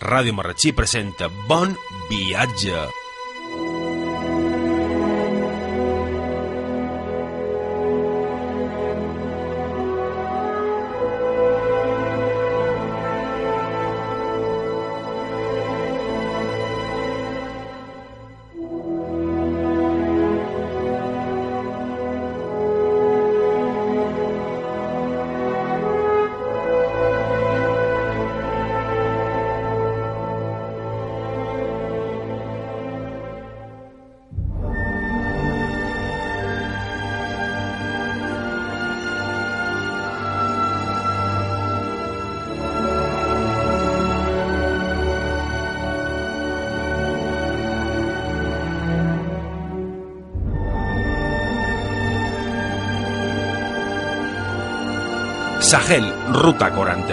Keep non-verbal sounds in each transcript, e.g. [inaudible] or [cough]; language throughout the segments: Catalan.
Ràdio Marratxí presenta Bon Viatge.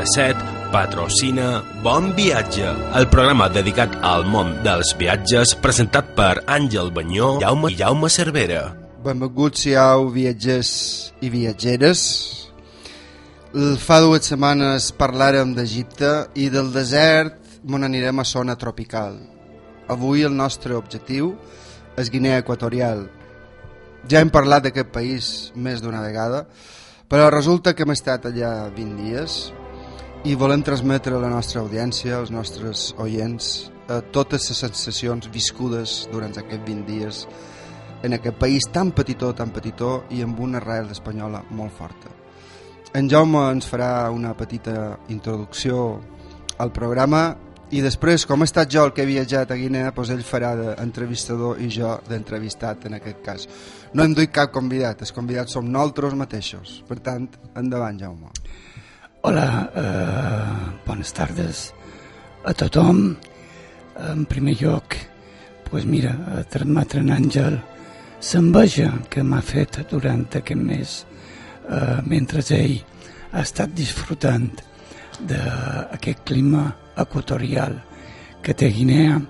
97 patrocina Bon Viatge, el programa dedicat al món dels viatges presentat per Àngel Banyó Jaume i Jaume Cervera. Benvinguts siau viatgers i viatgeres. Fa dues setmanes parlàrem d'Egipte i del desert on anirem a zona tropical. Avui el nostre objectiu és Guinea Equatorial. Ja hem parlat d'aquest país més d'una vegada, però resulta que hem estat allà 20 dies i volem transmetre a la nostra audiència, als nostres oients, eh, totes les sensacions viscudes durant aquests 20 dies en aquest país tan petitó, tan petitó i amb una arrel espanyola molt forta. En Jaume ens farà una petita introducció al programa i després, com he estat jo el que he viatjat a Guinea, doncs ell farà d'entrevistador i jo d'entrevistat en aquest cas. No hem duit cap convidat, els convidats som nosaltres mateixos. Per tant, endavant, Jaume. Hola, eh, bones tardes a tothom. En primer lloc, pues mira, a transmetre en Àngel l'enveja que m'ha fet durant aquest mes eh, mentre ell ha estat disfrutant d'aquest clima equatorial que té Guinea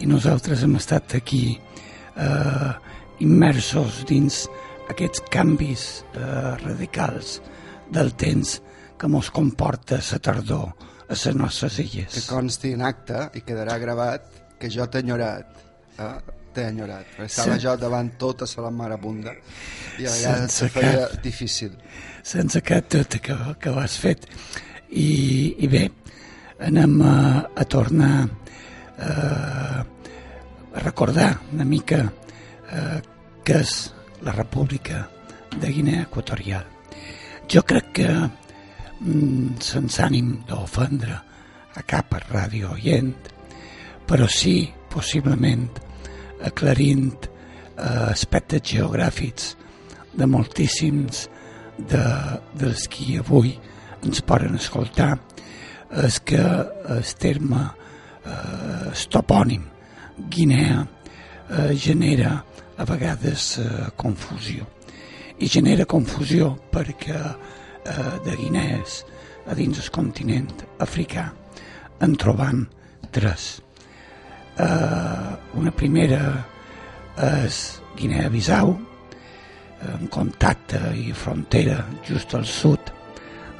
i nosaltres hem estat aquí eh, immersos dins aquests canvis eh, radicals del temps que mos comporta la tardor a les nostres illes. Que consti en acte i quedarà gravat que jo t'he enyorat. Eh? T'he enyorat. Estava sí. jo davant tota la marabunda i a vegades se feia cap, difícil. Sense cap tot que, que ho has fet. I, i bé, anem a, a tornar eh, a recordar una mica eh, què és la República de Guinea Equatorial. Jo crec que sense ànim d'ofendre a cap ràdio oient, però sí, possiblement, aclarint eh, aspectes geogràfics de moltíssims de, dels qui avui ens poden escoltar és que el terme, eh, topònim Guinea eh, genera a vegades eh, confusió. I genera confusió perquè eh, de Guinees a dins del continent africà en trobam tres. Eh, una primera és Guinea-Bissau, en contacte i frontera just al sud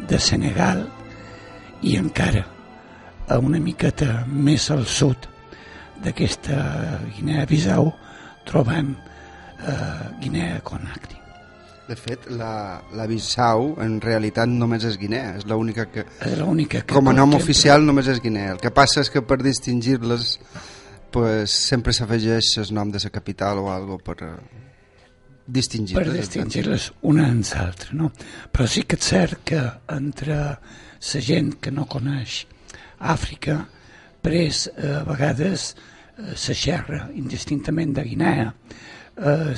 de Senegal i encara a una miqueta més al sud d'aquesta Guinea-Bissau trobem eh, Guinea-Conakry. De fet, la, la Bissau en realitat només és Guinea, és l'única que... És l'única que... Com a nom oficial només és Guinea. El que passa és que per distingir-les pues, sempre s'afegeix el nom de la capital o algo per uh, distingir-les. Per distingir-les una en l'altra, no? Però sí que és cert que entre la gent que no coneix Àfrica, pres eh, a vegades eh, se xerra indistintament de Guinea eh,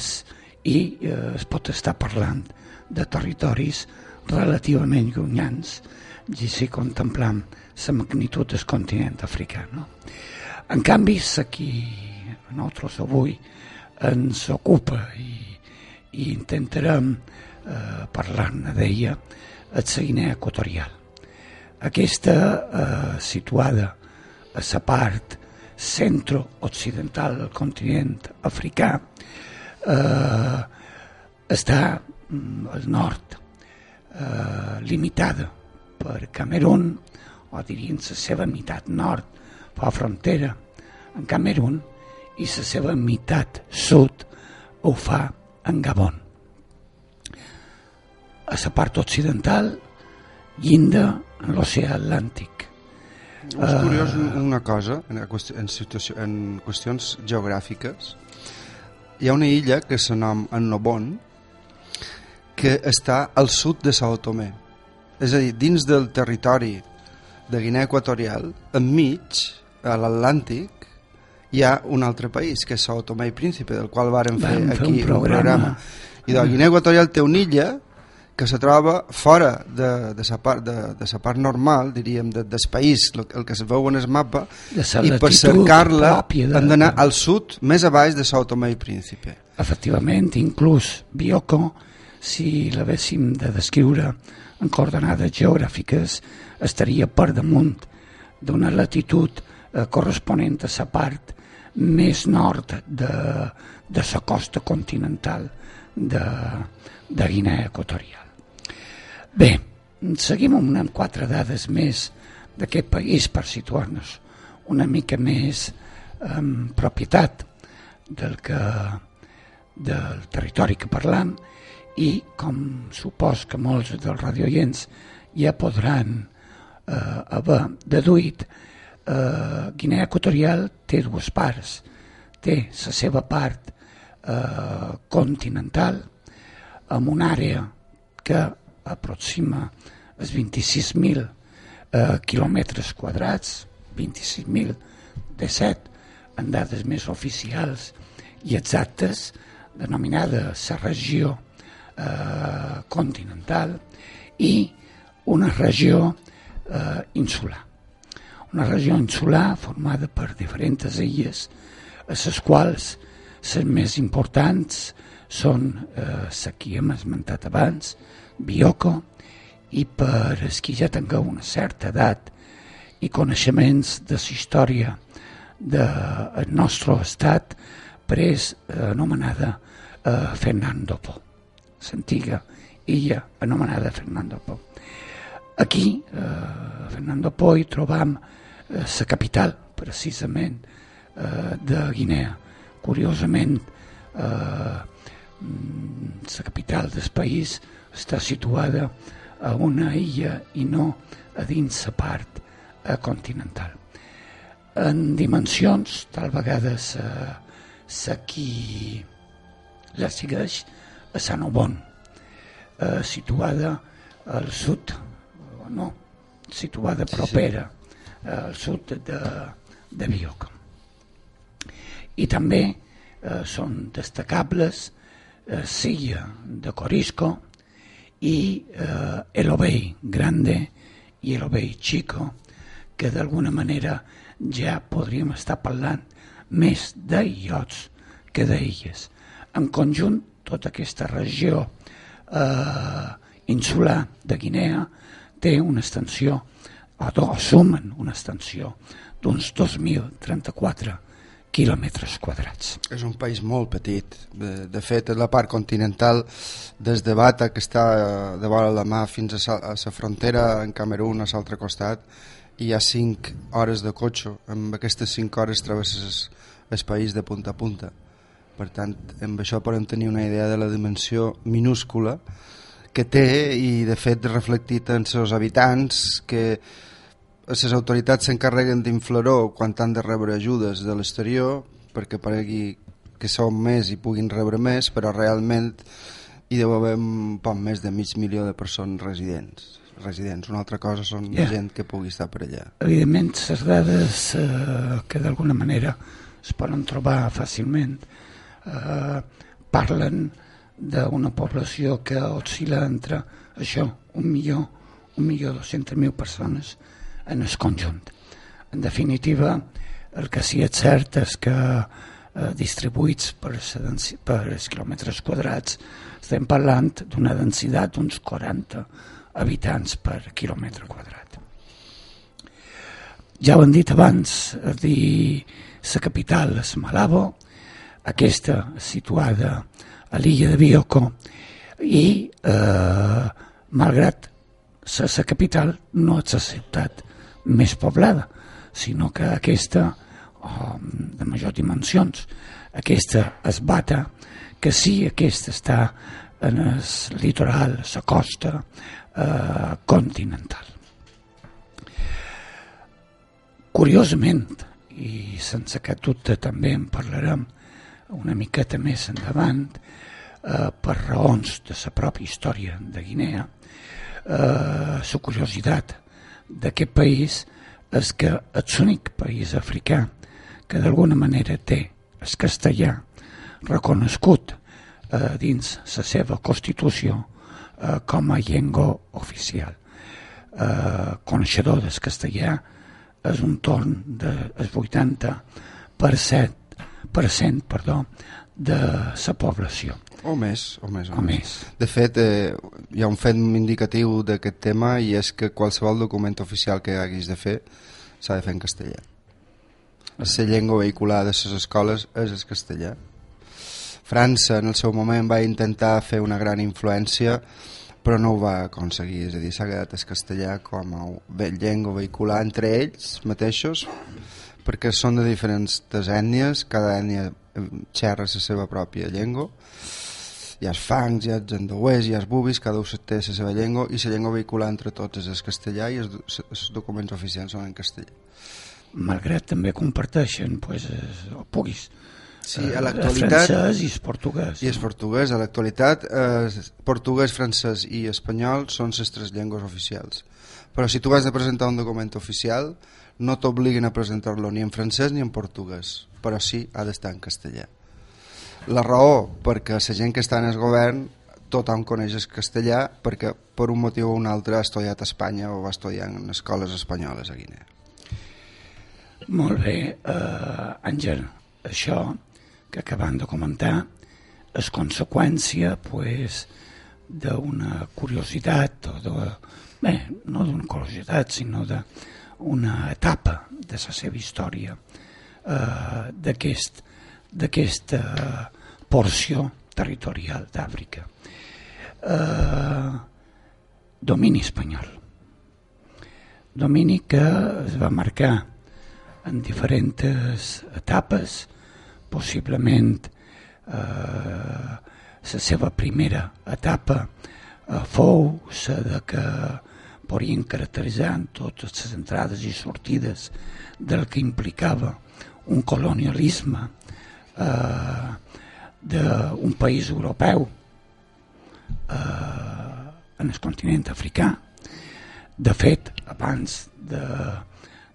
i eh, es pot estar parlant de territoris relativament llunyans i si contemplam la magnitud del continent africà. No? En canvi, aquí nosaltres avui ens ocupa i, i intentarem eh, parlar-ne d'ella, la Guinea Equatorial. Aquesta eh, situada a la part centro-occidental del continent africà eh, està mm, al nord eh, limitada per Camerún o dirien la seva meitat nord fa frontera en Camerún i la seva meitat sud ho fa en Gabon. A la part occidental llinda en l'oceà Atlàntic. És curiós una cosa, en, en, situació, en qüestions geogràfiques. Hi ha una illa que se nom Annobon, que està al sud de Sao Tomé. És a dir, dins del territori de Guinea Equatorial, enmig, a l'Atlàntic, hi ha un altre país, que és Sao Tomé i Príncipe, del qual vàrem fer Vam fer aquí un programa. un programa. I de la Guinea Equatorial té una illa que se troba fora de, de, sa part, de, de sa part normal, diríem, de, del país, el, el que es veu en el mapa, sa i per cercar-la de- han d'anar al sud, més a baix de Sao Tomé i Príncipe. Efectivament, inclús Bioko, si l'haguéssim de descriure en coordenades geogràfiques, estaria per damunt d'una latitud eh, corresponent a la part més nord de, de la costa continental de, de Guinea Equatorial. Bé, seguim amb unes quatre dades més d'aquest país per situar-nos una mica més en propietat del que del territori que parlam i com supos que molts dels radioients ja podran eh, haver deduït eh, Guinea Equatorial té dues parts. Té la seva part eh, continental amb una àrea que aproxima els 26.000 eh, quilòmetres quadrats 26.017 en dades més oficials i exactes denominada la regió eh, continental i una regió eh, insular. Una regió insular formada per diferents illes, a les quals les més importants són eh, la que hem esmentat abans, Bioko, i per els qui ja tingueu una certa edat i coneixements de la història del nostre estat, pres eh, anomenada eh, Fernando Po, l'antiga illa anomenada Fernando Po. Aquí, eh, a Fernando Po, hi trobam eh, la capital, precisament, eh, de Guinea. Curiosament, eh, la capital del país està situada a una illa i no a dins la part eh, continental. En dimensions, tal vegada sa, sa qui la segueix a Sant Obon, eh, situada al sud, o no, situada propera eh, al sud de, de Bioko. I també eh, són destacables eh, Silla de Corisco i eh, El Obey Grande i El Obey Chico, que d'alguna manera ja podríem estar parlant més d'illots que d'illes. En conjunt, tota aquesta regió eh, insular de Guinea té una extensió, o, o sumen una extensió d'uns 2.034 quilòmetres quadrats. És un país molt petit. De, de fet, la part continental, des de Bata, que està de vora la mà, fins a la frontera en Camerún, a l'altre costat, hi ha 5 hores de cotxe. Amb aquestes 5 hores travesses el país de punta a punta. Per tant, amb això podem tenir una idea de la dimensió minúscula que té i, de fet, reflectit en els habitants que les autoritats s'encarreguen d'inflaró quan han de rebre ajudes de l'exterior perquè paregui que són més i puguin rebre més, però realment hi deu haver un poc més de mig milió de persones residents. residents. Una altra cosa són Ja. gent que pugui estar per allà. Evidentment, les dades eh, que d'alguna manera es poden trobar fàcilment eh, parlen d'una població que oscil·la entre això, un milió, un milió dos-centes mil persones en el conjunt. En definitiva, el que sí és cert és que eh, distribuïts per, per els quilòmetres quadrats estem parlant d'una densitat d'uns 40 habitants per quilòmetre quadrat. Ja ho hem dit abans, a dir la capital és Malabo, aquesta situada a l'illa de Bioko i eh, malgrat ser la capital no és la ciutat més poblada. sinó que aquesta, oh, de majors dimensions, aquesta es bata, que sí, aquesta està en el litoral, la costa eh, continental. Curiosament, i sense cap dubte també en parlarem una miqueta més endavant, eh, per raons de la pròpia història de Guinea, eh, la curiositat d'aquest país és que és l'únic país africà que d'alguna manera té el castellà reconegut eh, dins la seva Constitució eh, com a llengua oficial. Eh, coneixedor del castellà és un torn del 80% per cent, perdó, de la població. O més, o més. O, o més. De fet, eh, hi ha un fet indicatiu d'aquest tema i és que qualsevol document oficial que haguis de fer s'ha de fer en castellà. La llengua vehicular de les escoles és el castellà. França en el seu moment va intentar fer una gran influència però no ho va aconseguir, és a dir, s'ha quedat el castellà com a llengua vehicular entre ells mateixos perquè són de diferents ètnies, cada ètnia xerra la seva pròpia llengua hi ha els fangs, hi ha els andouers, hi ha els bubis, cada un té la seva llengua i la llengua vehicular entre tots és el castellà i els, els documents oficials són en castellà. Malgrat també comparteixen, pues, o puguis, Sí, a l'actualitat... El francès i el portuguès. I el portuguès. A l'actualitat, eh, portuguès, francès i espanyol són les tres llengües oficials. Però si tu vas a presentar un document oficial, no t'obliguen a presentar-lo ni en francès ni en portuguès, però sí ha d'estar en castellà. La raó perquè la gent que està en el govern tothom coneix el castellà perquè per un motiu o un altre ha estudiat a Espanya o va estudiar en escoles espanyoles a Guinea. Molt bé, uh, Àngel, això que acabem de comentar és conseqüència pues, d'una curiositat o de, bé, no d'una curiositat sinó d'una etapa de la seva història eh, d'aquest d'aquesta porció territorial d'Àfrica. Eh, domini espanyol. Domini que es va marcar en diferents etapes, possiblement eh, la seva primera etapa eh, fou la de que podien caracteritzar totes les entrades i sortides del que implicava un colonialisme eh, d'un país europeu eh, en el continent africà. De fet, abans de,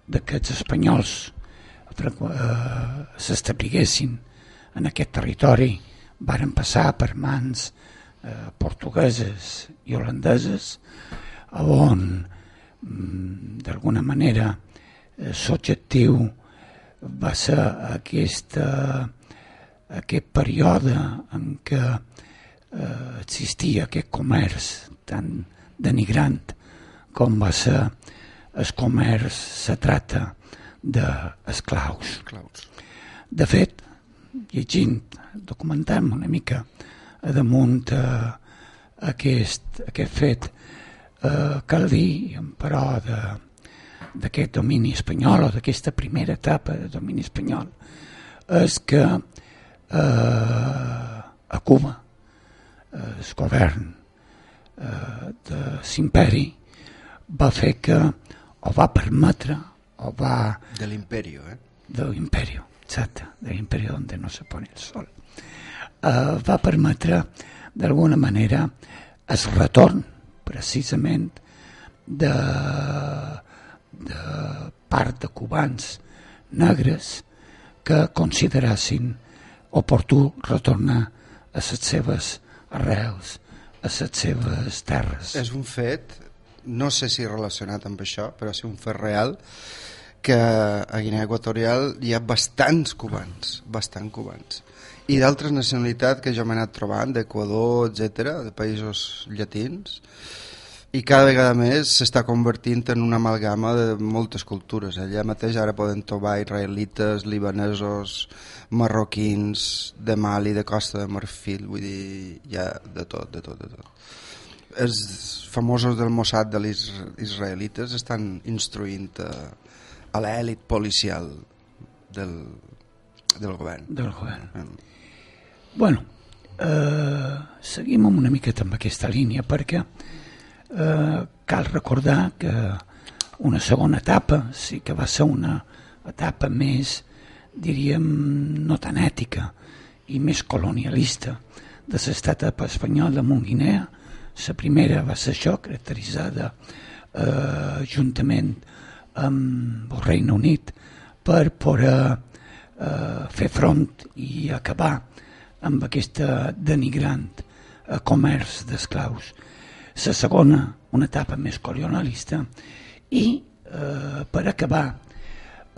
de que els espanyols eh, s'establiguessin en aquest territori, varen passar per mans eh, portugueses i holandeses, on mm, d'alguna manera eh, l'objectiu va ser aquesta aquest període en què eh, existia aquest comerç tan denigrant com va ser el comerç, se trata d'esclaus. De fet, llegint, documentant una mica a damunt eh, aquest, aquest fet, eh, cal dir, però, d'aquest domini espanyol o d'aquesta primera etapa de domini espanyol, és que eh, a Cuba eh, el govern eh, de l'imperi va fer que o va permetre o va... De l'imperi, eh? De l'imperi, exacte, de l'imperi on no se pone el sol. Eh, va permetre d'alguna manera el retorn precisament de, de part de cubans negres que considerassin oportú retornar a les seves arrels, a les seves terres. És un fet, no sé si relacionat amb això, però és un fet real, que a Guinea Equatorial hi ha bastants cubans, bastant cubans. I d'altres nacionalitats que jo m'he anat trobant, d'Equador, etc, de països llatins, i cada vegada més s'està convertint en una amalgama de moltes cultures. Allà mateix ara poden trobar israelites, libanesos, marroquins, de Mali, de Costa de Marfil, vull dir, hi ha de tot, de tot, de tot. Els famosos del Mossad de les israelites estan instruint a, a l'èlit policial del, del govern. Del govern. Bueno, eh, seguim una miqueta amb aquesta línia perquè eh, cal recordar que una segona etapa sí que va ser una etapa més, diríem, no tan ètica i més colonialista de l'estat espanyol de Montguinea. La primera va ser això, caracteritzada eh, juntament amb el Regne Unit per poder eh, fer front i acabar amb aquesta denigrant eh, comerç d'esclaus. La segona, una etapa més colonialista, i eh, per acabar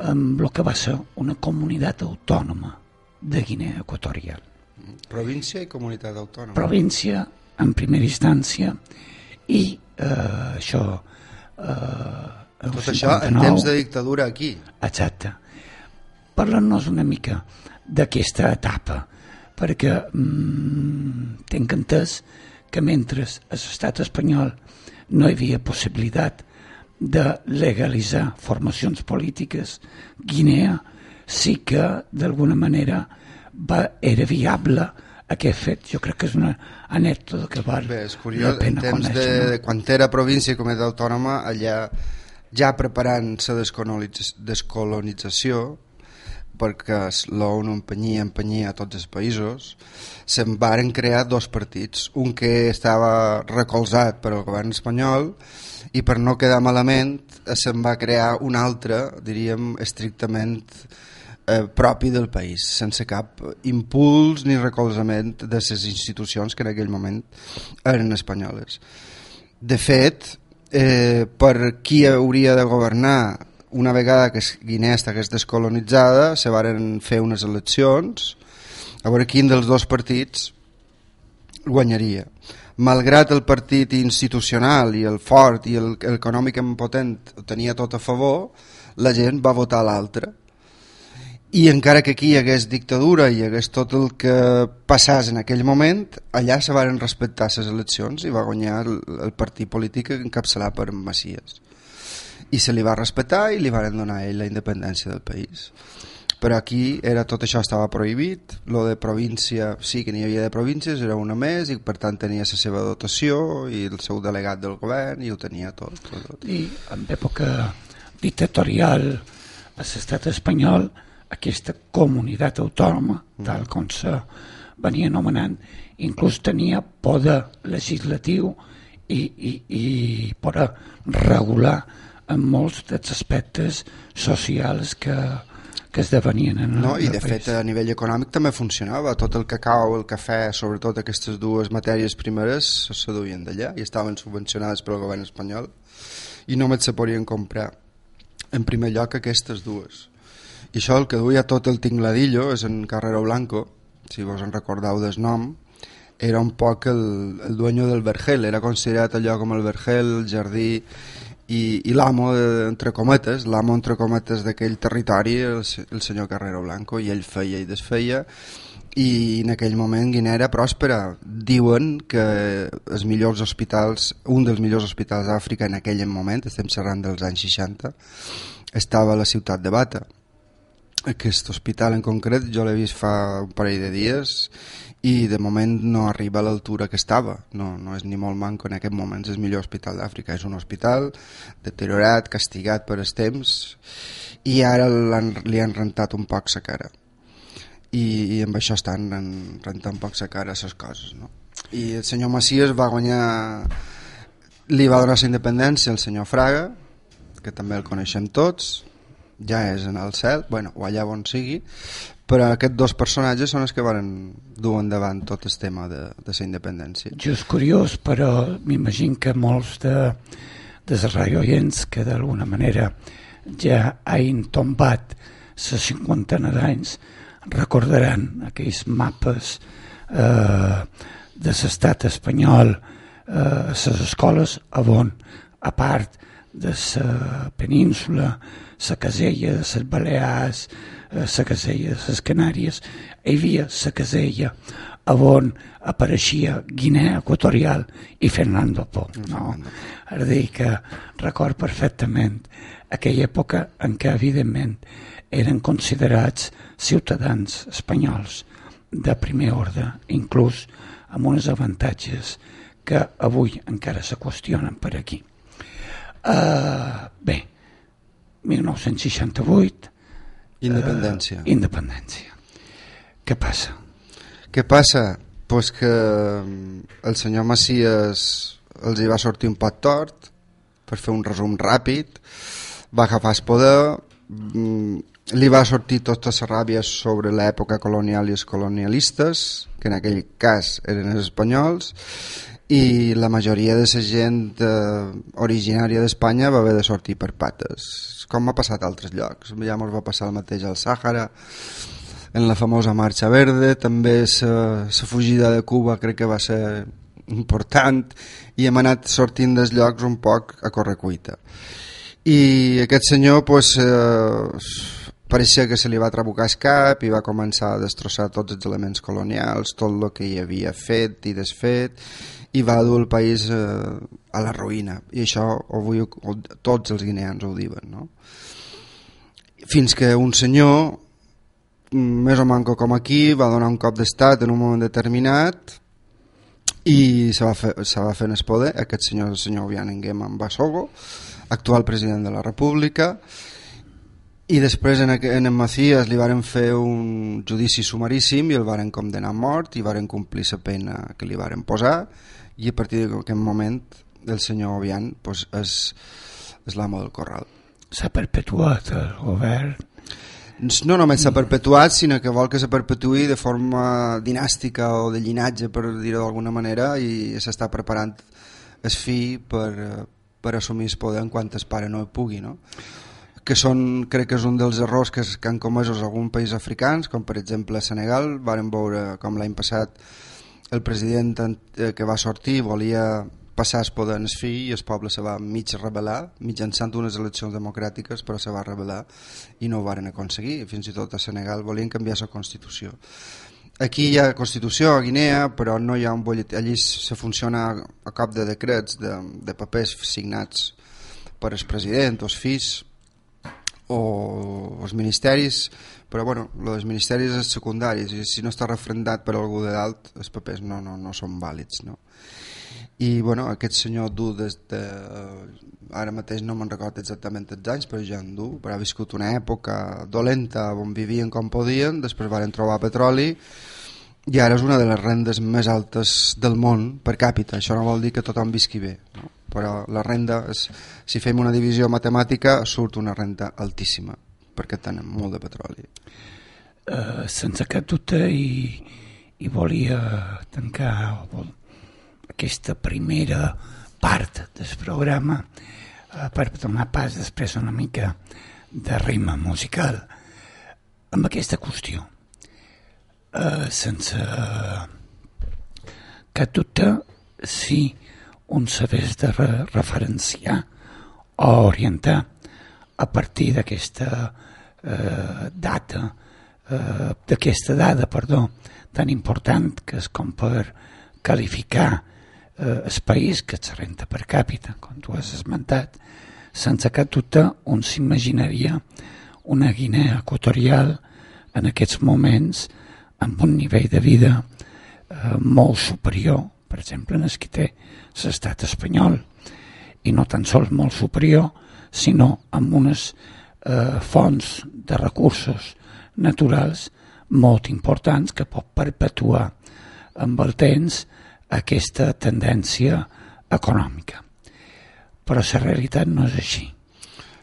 amb el que va ser una comunitat autònoma de Guinea Equatorial. Província i comunitat autònoma. Província, en primera instància, i eh, això... Eh, Tot això en temps de dictadura aquí. Exacte. Parlant-nos una mica d'aquesta etapa, perquè mm, tenc entès que mentre a l'estat espanyol no hi havia possibilitat de legalitzar formacions polítiques, Guinea sí que d'alguna manera va, era viable aquest fet. Jo crec que és una anècdota que val Bé, és curiós, la pena en temps conèixer. de, no? quan era província i comunitat autònoma, allà ja preparant la descolonitz- descolonització, perquè l'ONU empenyia, empenyia a tots els països, se'n varen crear dos partits, un que estava recolzat per al govern espanyol i per no quedar malament se'n va crear un altre, diríem, estrictament eh, propi del país, sense cap impuls ni recolzament de les institucions que en aquell moment eren espanyoles. De fet, eh, per qui hauria de governar una vegada que Guinea estigués descolonitzada, se varen fer unes eleccions, a veure quin dels dos partits guanyaria. Malgrat el partit institucional i el fort i el, el econòmicament potent ho tenia tot a favor, la gent va votar l'altre. I encara que aquí hi hagués dictadura i hi hagués tot el que passàs en aquell moment, allà se varen respectar les eleccions i va guanyar el, el partit polític encapçalat per Macias. I se li va respectar i li van donar a ell la independència del país. Però aquí era, tot això estava prohibit, lo de província, sí que n'hi havia de províncies, era una més i per tant tenia la seva dotació i el seu delegat del govern i ho tenia tot. tot, tot. I en època dictatorial a l'estat espanyol aquesta comunitat autònoma, tal com se venia anomenant, inclús tenia poder legislatiu i, i, i poder regular en molts dels aspectes socials que, que esdevenien en No, I de país. fet a nivell econòmic també funcionava, tot el cacau, el cafè, sobretot aquestes dues matèries primeres se duien d'allà i estaven subvencionades pel govern espanyol i només se podien comprar en primer lloc aquestes dues. I això el que duia tot el tingladillo és en Carrero Blanco, si vos en recordeu del nom, era un poc el, el dueño del vergel, era considerat allò com el vergel, el jardí i, i l'amo, de- entre cometes, l'amo entre cometes d'aquell territori, el, el senyor Carrero Blanco, i ell feia i desfeia, i en aquell moment Guinea era pròspera. Diuen que els millors hospitals, un dels millors hospitals d'Àfrica en aquell moment, estem xerrant dels anys 60, estava a la ciutat de Bata. Aquest hospital en concret jo l'he vist fa un parell de dies i de moment no arriba a l'altura que estava. No, no és ni molt manco en aquest moment, és el millor hospital d'Àfrica. És un hospital deteriorat, castigat per els temps i ara l'han- li han rentat un poc sa cara. I, i amb això estan ren- rentant un poc sa cara les coses. No? I el senyor Macias va guanyar li va donar la independència al senyor Fraga que també el coneixem tots ja és en el cel, bueno, o allà on sigui, però aquests dos personatges són els que van dur endavant tot el tema de, de la independència. Just curiós, però m'imagino que molts de, dels radioients que d'alguna manera ja hagin tombat la cinquantena d'anys recordaran aquells mapes eh, de l'estat espanyol eh, a les escoles on, a part de la península, la casella de les Balears, eh, la casella de les Canàries, hi havia la casella on apareixia Guinea Equatorial i Fernando Po. No? És a dir, que record perfectament aquella època en què, evidentment, eren considerats ciutadans espanyols de primer ordre, inclús amb uns avantatges que avui encara se qüestionen per aquí. Uh, bé, 1968... Independència. Uh, independència. Què passa? Què passa? Pues que mm, el senyor Macias els hi va sortir un pot tort, per fer un resum ràpid, va agafar el poder, mm, li va sortir tota la ràbia sobre l'època colonial i els colonialistes, que en aquell cas eren els espanyols, i la majoria de la gent eh, originària d'Espanya va haver de sortir per pates, com ha passat a altres llocs. Ja ens va passar el mateix al Sàhara, en la famosa Marxa Verde, també la fugida de Cuba crec que va ser important i hem anat sortint dels llocs un poc a correcuita. I aquest senyor pues, eh, pareixia que se li va trabucar el cap i va començar a destrossar tots els elements colonials, tot el que hi havia fet i desfet i va dur el país eh, a la ruïna i això avui tots els guineans ho diuen no? fins que un senyor més o manco com aquí va donar un cop d'estat en un moment determinat i se va, fer, se va fer en el poder aquest senyor, el senyor Obianenguem Basogo actual president de la república i després en, en en Macías li varen fer un judici sumaríssim i el varen condenar a mort i varen complir la pena que li varen posar i a partir d'aquest moment el senyor Obian pues, és, és l'amo del corral. S'ha perpetuat el govern? No només s'ha perpetuat, sinó que vol que se perpetuï de forma dinàstica o de llinatge, per dir-ho d'alguna manera, i s'està preparant es fi per, per assumir el poder en quant es pare no hi pugui, no? que són, crec que és un dels errors que, que han comesos alguns països africans, com per exemple Senegal, varen veure com l'any passat el president eh, que va sortir volia passar el poder en el fill i el poble se va mig rebel·lar mitjançant unes eleccions democràtiques però se va rebel·lar i no ho varen aconseguir. Fins i tot a Senegal volien canviar la Constitució. Aquí hi ha Constitució a Guinea però no hi ha un bollet allí se funciona a cop de decrets de, de papers signats per el president o els fills o els ministeris però bueno, els ministeris és secundaris i si no està refrendat per algú de dalt els papers no, no, no són vàlids no? i bueno, aquest senyor du des de ara mateix no me'n recordo exactament els anys però ja en du, però ha viscut una època dolenta on vivien com podien després van trobar petroli i ara és una de les rendes més altes del món per càpita, això no vol dir que tothom visqui bé no? Però la renda és, si fem una divisió matemàtica surt una renda altíssima perquè tenen molt de petroli. Uh, sense cap dubte i, i volia tancar vol, aquesta primera part del programa uh, per donar pas després una mica de ritme musical amb aquesta qüestió uh, sense uh, cap dubte si un sabés de re referenciar o orientar a partir d'aquesta eh, data, eh, d'aquesta dada, perdó, tan important que és com per qualificar eh, el país que és renta per càpita, com tu has esmentat, sense cap dubte on s'imaginaria una Guinea equatorial en aquests moments amb un nivell de vida eh, molt superior, per exemple, en el que té l'estat espanyol, i no tan sols molt superior, sinó amb unes eh, fonts de recursos naturals molt importants que pot perpetuar amb el temps aquesta tendència econòmica. Però la realitat no és així.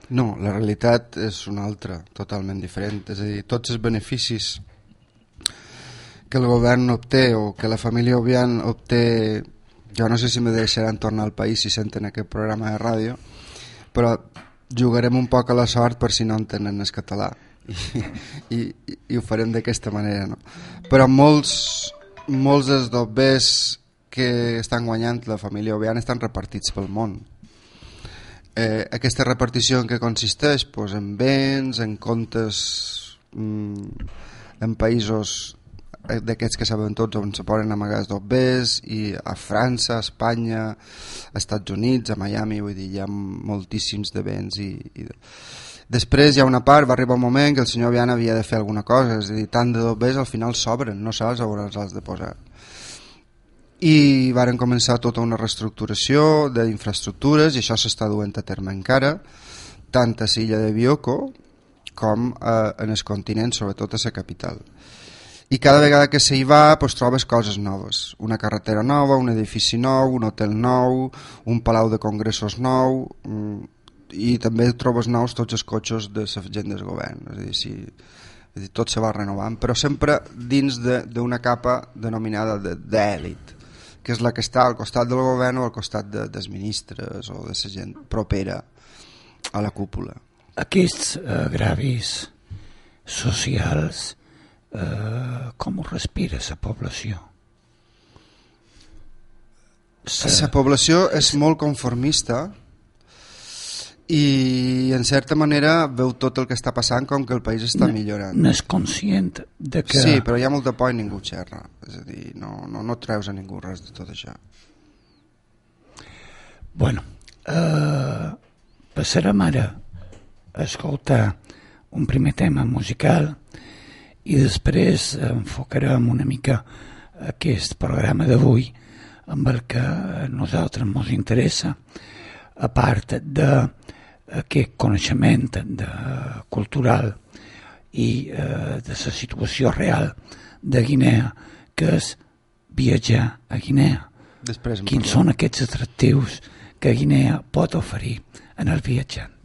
No, la realitat és una altra, totalment diferent. És a dir, tots els beneficis que el govern obté o que la família Obian obté, jo no sé si me deixaran tornar al país si senten aquest programa de ràdio, però jugarem un poc a la sort per si no entenen el català i, i, i ho farem d'aquesta manera no? però molts molts dels dobbers que estan guanyant la família Obian estan repartits pel món eh, aquesta repartició en què consisteix? Pues en béns, en comptes mm, en països d'aquests que saben tots on se poden amagar els dobbers i a França, a Espanya a Estats Units, a Miami vull dir, hi ha moltíssims de béns i, i després hi ha una part va arribar un moment que el senyor Viana havia de fer alguna cosa és a dir, tant de dobbers al final s'obren no saps on els has de posar. I varen començar tota una reestructuració d'infraestructures i això s'està duent a terme encara tant a l'illa de Bioko com eh, en el continent, sobretot a la capital i cada vegada que s'hi va pues, trobes coses noves. Una carretera nova, un edifici nou un hotel nou, un palau de congressos nou mm, i també trobes nous tots els cotxes de la gent del govern. És a dir, si, és a dir, tot se va renovant però sempre dins d'una capa denominada d'èlit que és la que està al costat del govern o al costat de, dels ministres o de la gent propera a la cúpula. Aquests eh, gravis socials eh, com ho respira la població? La població és molt conformista i en certa manera veu tot el que està passant com que el país està millorant. N'és conscient de que... Sí, però hi ha molta por i ningú xerra. És a dir, no, no, no treus a ningú res de tot això. Bueno, eh, passarem ara a escoltar un primer tema musical i després enfocarem una mica aquest programa d'avui amb el que a nosaltres ens interessa a part d'aquest coneixement de, cultural i eh, de la situació real de Guinea que és viatjar a Guinea. Després quins són aquests atractius que Guinea pot oferir en el viatjant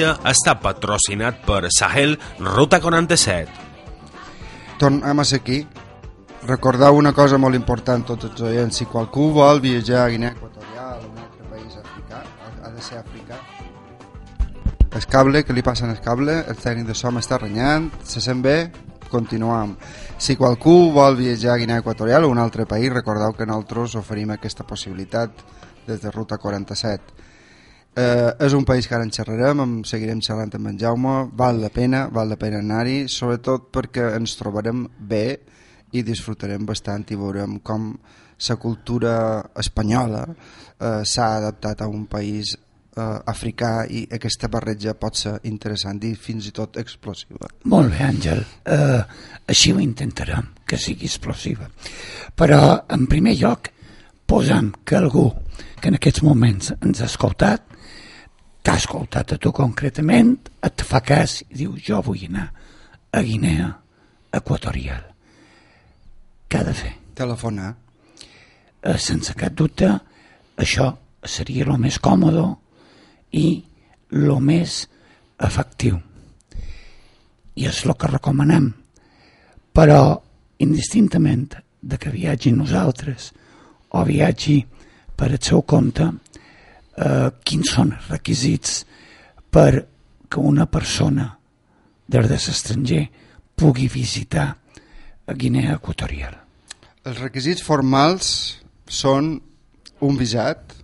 viatge està patrocinat per Sahel Ruta 47. Tornem a aquí. Recordar una cosa molt important tots els oients. Si qualcú vol viatjar a Guinea Equatorial o un altre país africà, ha, de ser africà. El cable, que li passen el cable, el tècnic de so m'està renyant, se sent bé, continuam. Si qualcú vol viatjar a Guinea Equatorial o un altre país, recordeu que nosaltres oferim aquesta possibilitat des de Ruta 47. Eh, és un país que ara en xerrarem, en seguirem xerrant amb en Jaume, val la pena, val la pena anar-hi, sobretot perquè ens trobarem bé i disfrutarem bastant i veurem com la cultura espanyola eh, s'ha adaptat a un país eh, africà i aquesta barreja pot ser interessant i fins i tot explosiva. Molt bé, Àngel. Uh, així ho intentarem, que sigui explosiva. Però, en primer lloc, posem que algú que en aquests moments ens ha escoltat t'ha escoltat a tu concretament, et fa cas i diu jo vull anar a Guinea Equatorial. Què ha de fer? Telefonar. Eh, sense cap dubte, això seria el més còmode i el més efectiu. I és el que recomanem. Però, indistintament de que viatgi nosaltres o viatgi per el seu compte, eh, quins són els requisits per que una persona des de l'estranger pugui visitar Guinea Equatorial. Els requisits formals són un visat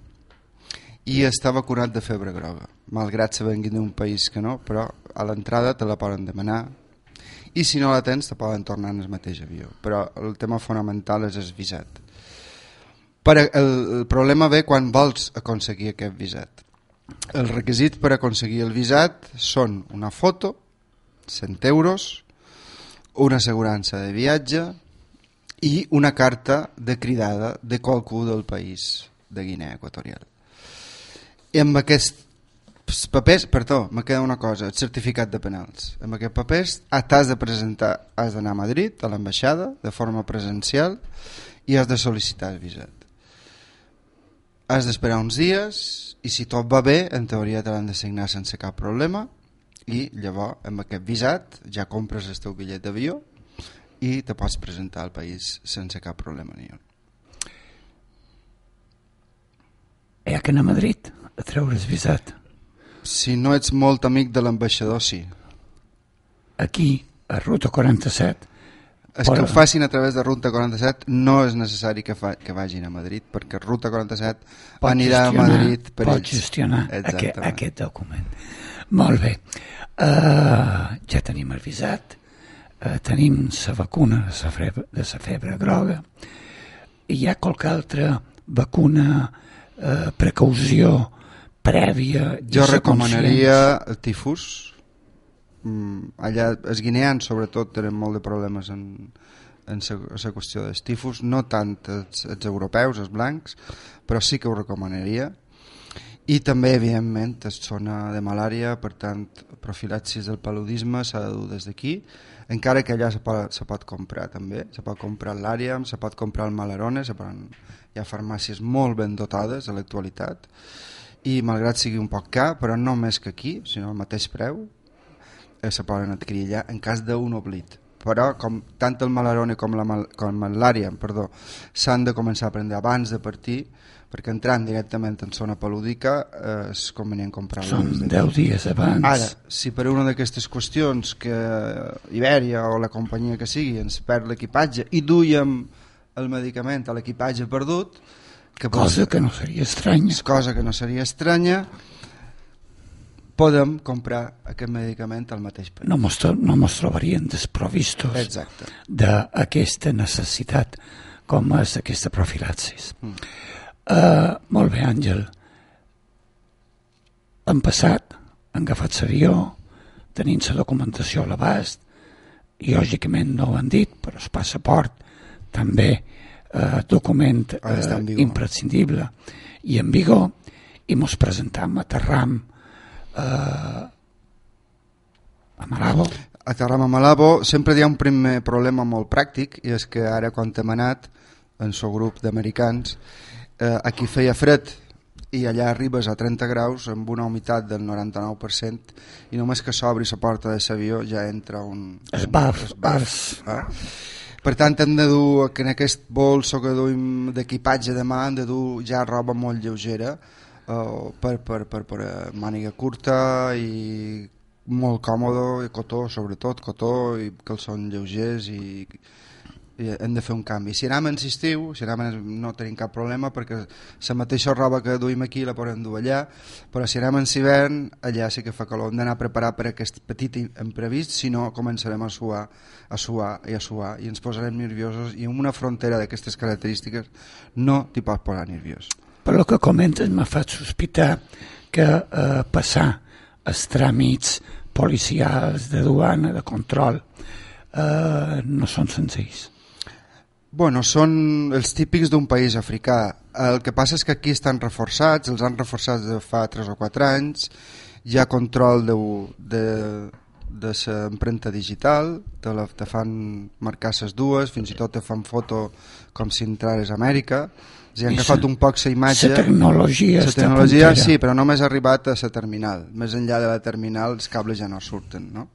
i estar vacunat de febre groga, malgrat se vengui d'un país que no, però a l'entrada te la poden demanar i si no la tens te poden tornar en el mateix avió, però el tema fonamental és el visat. Per el, el problema ve quan vols aconseguir aquest visat. Els requisits per aconseguir el visat són una foto, 100 euros, una assegurança de viatge i una carta de cridada de qualcú del país de Guinea Equatorial. I amb aquests papers, perdó, me queda una cosa, el certificat de penals. Amb aquests papers t'has de presentar, has d'anar a Madrid, a l'ambaixada, de forma presencial, i has de sol·licitar el visat has d'esperar uns dies i si tot va bé, en teoria te l'han de signar sense cap problema i llavors amb aquest visat ja compres el teu bitllet d'avió i te pots presentar al país sense cap problema ni un. Hi ha que anar a Madrid a treure el visat. Si no ets molt amic de l'ambaixador, sí. Aquí, a Ruta 47, és que ho facin a través de Ruta 47 no és necessari que, fa, que vagin a Madrid perquè Ruta 47 pot anirà a Madrid per pot ells. gestionar aquest, aquest document. Molt bé. Uh, ja tenim el visat uh, tenim la vacuna de la febre, de la febre groga. Hi ha qualque altra vacuna uh, precaució prèvia jo recomanaria el tifus allà els guineans sobretot tenen molt de problemes en, en la qüestió dels tifus, no tant els, els europeus, els blancs, però sí que ho recomanaria. I també, evidentment, es zona de malària, per tant, profilaxis del paludisme s'ha de dur des d'aquí, encara que allà se pot, se pot comprar també, se pot comprar l'àrea, se pot comprar el malarone, se poden, hi ha farmàcies molt ben dotades a l'actualitat, i malgrat sigui un poc car, però no més que aquí, sinó al mateix preu, se poden adquirir allà en cas d'un oblit. Però com tant el malarone com la com l'àrea perdó s'han de començar a prendre abans de partir perquè entrant directament en zona pelúdica eh, és convenient comprar Són 10 dies abans. Ara, si per una d'aquestes qüestions que Iberia o la companyia que sigui ens perd l'equipatge i duiem el medicament a l'equipatge perdut que cosa pot, que no seria estranya. Cosa que no seria estranya podem comprar aquest medicament al mateix preu. No mos, no mos trobarien desprovistos d'aquesta necessitat com és aquesta profilaxis. Mm. Uh, molt bé, Àngel. Han passat, han agafat l'avió, tenint la documentació a l'abast, i lògicament no ho han dit, però el passaport també eh, document eh, imprescindible i en vigor, i mos presentam, aterram, eh, a Malabo. A Malabo. Sempre hi ha un primer problema molt pràctic i és que ara quan hem anat en el grup d'americans eh, aquí feia fred i allà arribes a 30 graus amb una humitat del 99% i només que s'obri la porta de l'avió ja entra un... Esbaf. esbaf eh? Per tant, hem de dur, que en aquest bolso que duim d'equipatge de mà, hem de dur ja roba molt lleugera, uh, per, per, per, per màniga curta i molt còmodo, i cotó, sobretot, cotó, i calçons lleugers i i hem de fer un canvi. Si anem en estiu, si anem no tenim cap problema perquè la mateixa roba que duim aquí la podem dur allà, però si anem en hivern, allà sí que fa calor. Hem d'anar a preparar per aquest petit imprevist, si no començarem a suar, a suar i a suar i ens posarem nerviosos i en una frontera d'aquestes característiques no t'hi pots posar nerviós. Per el que comentes m'ha fet sospitar que eh, passar els tràmits policials de duana, de control, eh, no són senzills. Bueno, són els típics d'un país africà. El que passa és que aquí estan reforçats, els han reforçats de fa 3 o 4 anys, hi ha control de, de, de l'empremta digital, te, la, te fan marcar les dues, fins i tot te fan foto com si entrares a Amèrica, els han agafat un poc la imatge... La tecnologia la tecnologia sí, però només ha arribat a la terminal. Més enllà de la terminal els cables ja no surten, no?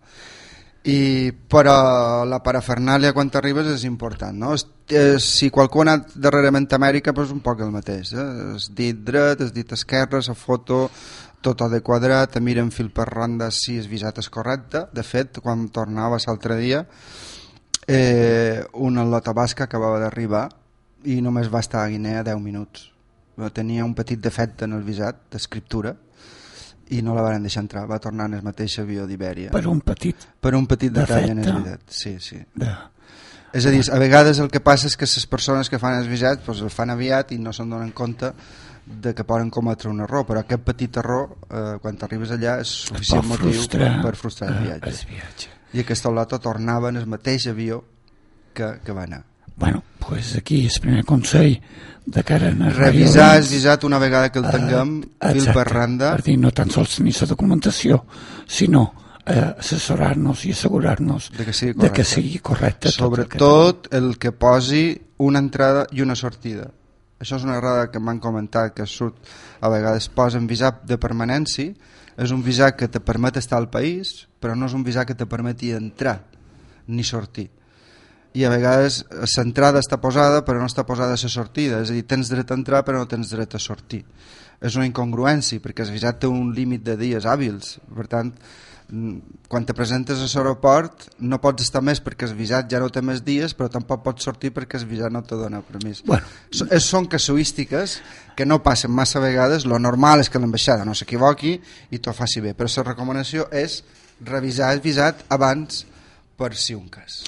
i però la parafernàlia quan arribes és important no? es, es, si qualcú ha anat darrerament a Amèrica doncs un poc el mateix eh? es dit dret, es dit esquerre la foto tot de quadrat miren fil per randa si el visat és correcte de fet quan tornava l'altre dia eh, una lota basca acabava d'arribar i només va estar a Guinea 10 minuts tenia un petit defecte en el visat d'escriptura i no la van deixar entrar, va tornar en el mateix avió d'Ibèria. Per un petit Per un petit detall en el visat, sí, sí. De... És a dir, a vegades el que passa és que les persones que fan els visats doncs el fan aviat i no se'n donen compte de que poden cometre un error, però aquest petit error, eh, quan arribes allà, és suficient motiu frustrar, per frustrar el viatge. El viatge. I aquesta olata tornava en el mateix avió que, que va anar. Bueno, pues aquí el primer consell de cara a revisar el visat una vegada que el tinguem uh, fil per randa. Per dir, no tan sols tenir la documentació sinó eh, assessorar-nos i assegurar-nos de que sigui correcte, que sigui correcte sobretot el, el que posi una entrada i una sortida. Això és una errada que m'han comentat que surt a vegades posen visat de permanència. És un visat que te permet estar al país però no és un visat que te permeti entrar ni sortir i a vegades l'entrada està posada però no està posada la sortida, és a dir, tens dret a entrar però no tens dret a sortir. És una incongruència perquè el visat té un límit de dies hàbils, per tant, quan te presentes a l'aeroport no pots estar més perquè el visat ja no té més dies però tampoc pots sortir perquè el visat no te dona permís. Bueno. So, són casuístiques que no passen massa vegades, lo normal és que l'ambaixada no s'equivoqui i t'ho faci bé, però la recomanació és revisar el visat abans per si un cas.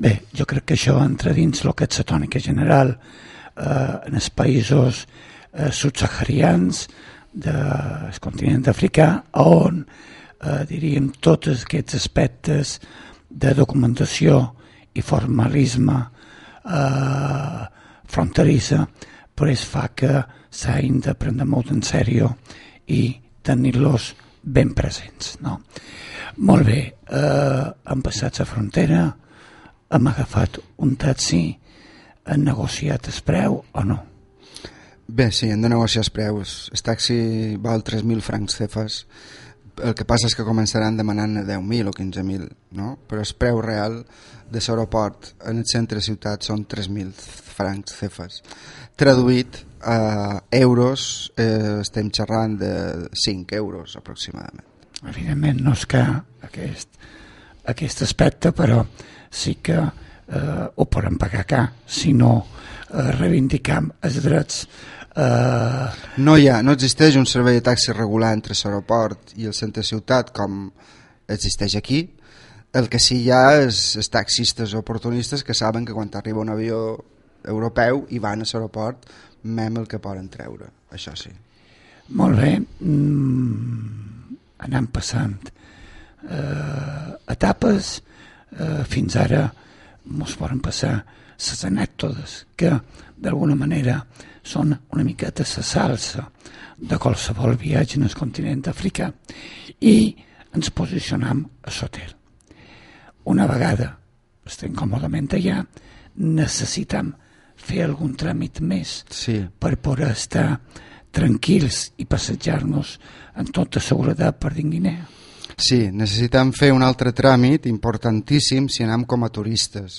Bé, jo crec que això entra dins el que és la tònica general eh, en els països eh, subsaharians del continent africà on eh, diríem tots aquests aspectes de documentació i formalisme eh, fronterissa es fa que s'hagin de prendre molt en sèrio i tenir-los ben presents. No? Molt bé, eh, han passat la frontera, hem agafat un taxi, han negociat el preu o no? Bé, sí, hem de negociar els preus. El taxi val 3.000 francs cefes. El que passa és que començaran demanant 10.000 o 15.000, no? Però el preu real de l'aeroport en el centre de ciutat són 3.000 francs cefes. Traduït a euros, eh, estem xerrant de 5 euros aproximadament. Evidentment no és que aquest, aquest aspecte, però sí que eh, ho poden pagar cá, si no eh, reivindicam els drets eh... no hi ha, no existeix un servei de taxi regular entre l'aeroport i el centre ciutat com existeix aquí. El que sí hi ha és els taxistes oportunistes que saben que quan arriba un avió europeu i van a l'aeroport mem el que poden treure, això sí. Molt bé. Mm, anem passant eh, etapes eh, fins ara ens poden passar les anècdotes que d'alguna manera són una miqueta la salsa de qualsevol viatge en el continent africà i ens posicionam a l'hotel. Una vegada estem còmodament allà, necessitam fer algun tràmit més sí. per poder estar tranquils i passejar-nos en tota seguretat per dins Guinea. Sí, necessitem fer un altre tràmit importantíssim si anem com a turistes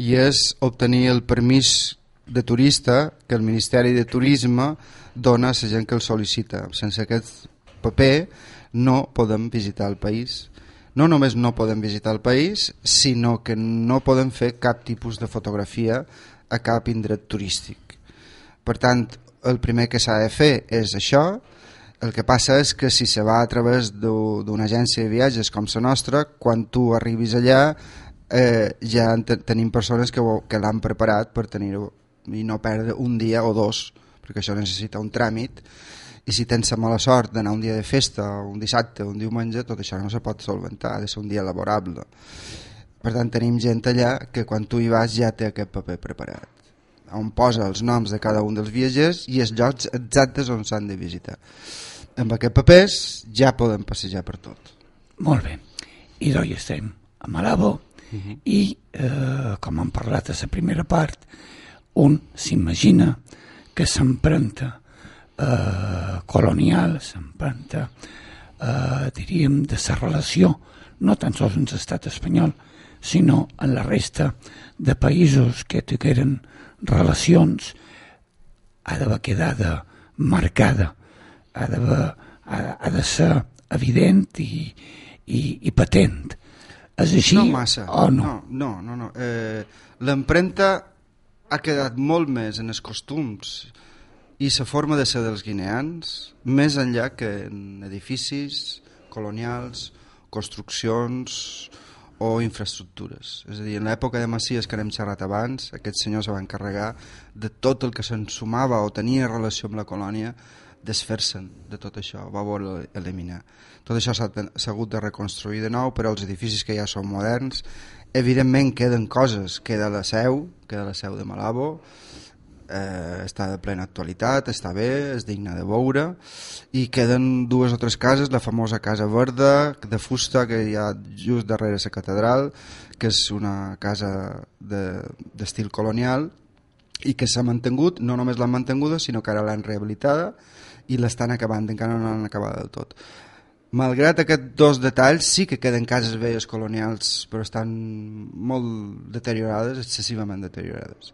i és obtenir el permís de turista que el Ministeri de Turisme dona a la gent que el sol·licita. Sense aquest paper no podem visitar el país. No només no podem visitar el país, sinó que no podem fer cap tipus de fotografia a cap indret turístic. Per tant, el primer que s'ha de fer és això, el que passa és que si se va a través d'una agència de viatges com la nostra, quan tu arribis allà eh, ja tenim persones que, que l'han preparat per tenir-ho i no perdre un dia o dos, perquè això necessita un tràmit, i si tens la mala sort d'anar un dia de festa, un dissabte, un diumenge, tot això no se pot solventar, ha de ser un dia laborable. Per tant, tenim gent allà que quan tu hi vas ja té aquest paper preparat, on posa els noms de cada un dels viatgers i els llocs exactes on s'han de visitar. Amb aquest papers ja podem passejar per tot. Molt bé. I d'oi estem a Malabo uh -huh. i, eh, com hem parlat a la primera part, un s'imagina que s'emprenta eh, colonial, s'emprenta, eh, diríem, de la relació, no tan sols en l'estat espanyol, sinó en la resta de països que tingueren relacions, ha d'haver quedada marcada, ha, ha, ha de ser evident i, i, i patent. És així no massa. o no? No, no, no. no. Eh, L'empremta ha quedat molt més en els costums i la forma de ser dels guineans, més enllà que en edificis colonials, construccions o infraestructures. És a dir, en l'època de Macies que hem xerrat abans, aquest senyor se va encarregar de tot el que se'n sumava o tenia relació amb la colònia desfer-se'n de tot això, va voler eliminar. Tot això s'ha hagut de reconstruir de nou, però els edificis que ja són moderns Evidentment queden coses, queda la seu, queda la seu de Malabo, eh, està de plena actualitat, està bé, és digna de veure, i queden dues o tres cases, la famosa Casa Verda, de fusta, que hi ha just darrere la catedral, que és una casa d'estil de, colonial, i que s'ha mantingut, no només l'han mantinguda, sinó que ara l'han rehabilitada, i l'estan acabant, encara no l'han acabat del tot. Malgrat aquests dos detalls, sí que queden cases velles colonials, però estan molt deteriorades, excessivament deteriorades.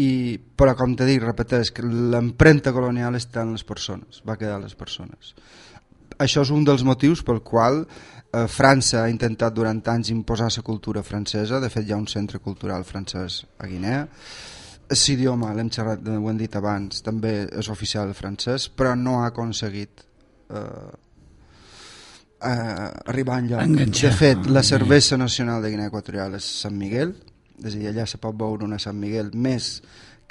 I, però, com t'he dit, repeteix, que l'empremta colonial està en les persones, va quedar a les persones. Això és un dels motius pel qual eh, França ha intentat durant anys imposar la cultura francesa, de fet hi ha un centre cultural francès a Guinea, l'idioma, l'hem xerrat, ho hem dit abans, també és oficial francès, però no ha aconseguit eh, eh, arribar enlloc. Enganxar. De fet, la cervesa nacional de Guinea Equatorial és Sant Miguel, és a dir, allà se pot veure una Sant Miguel més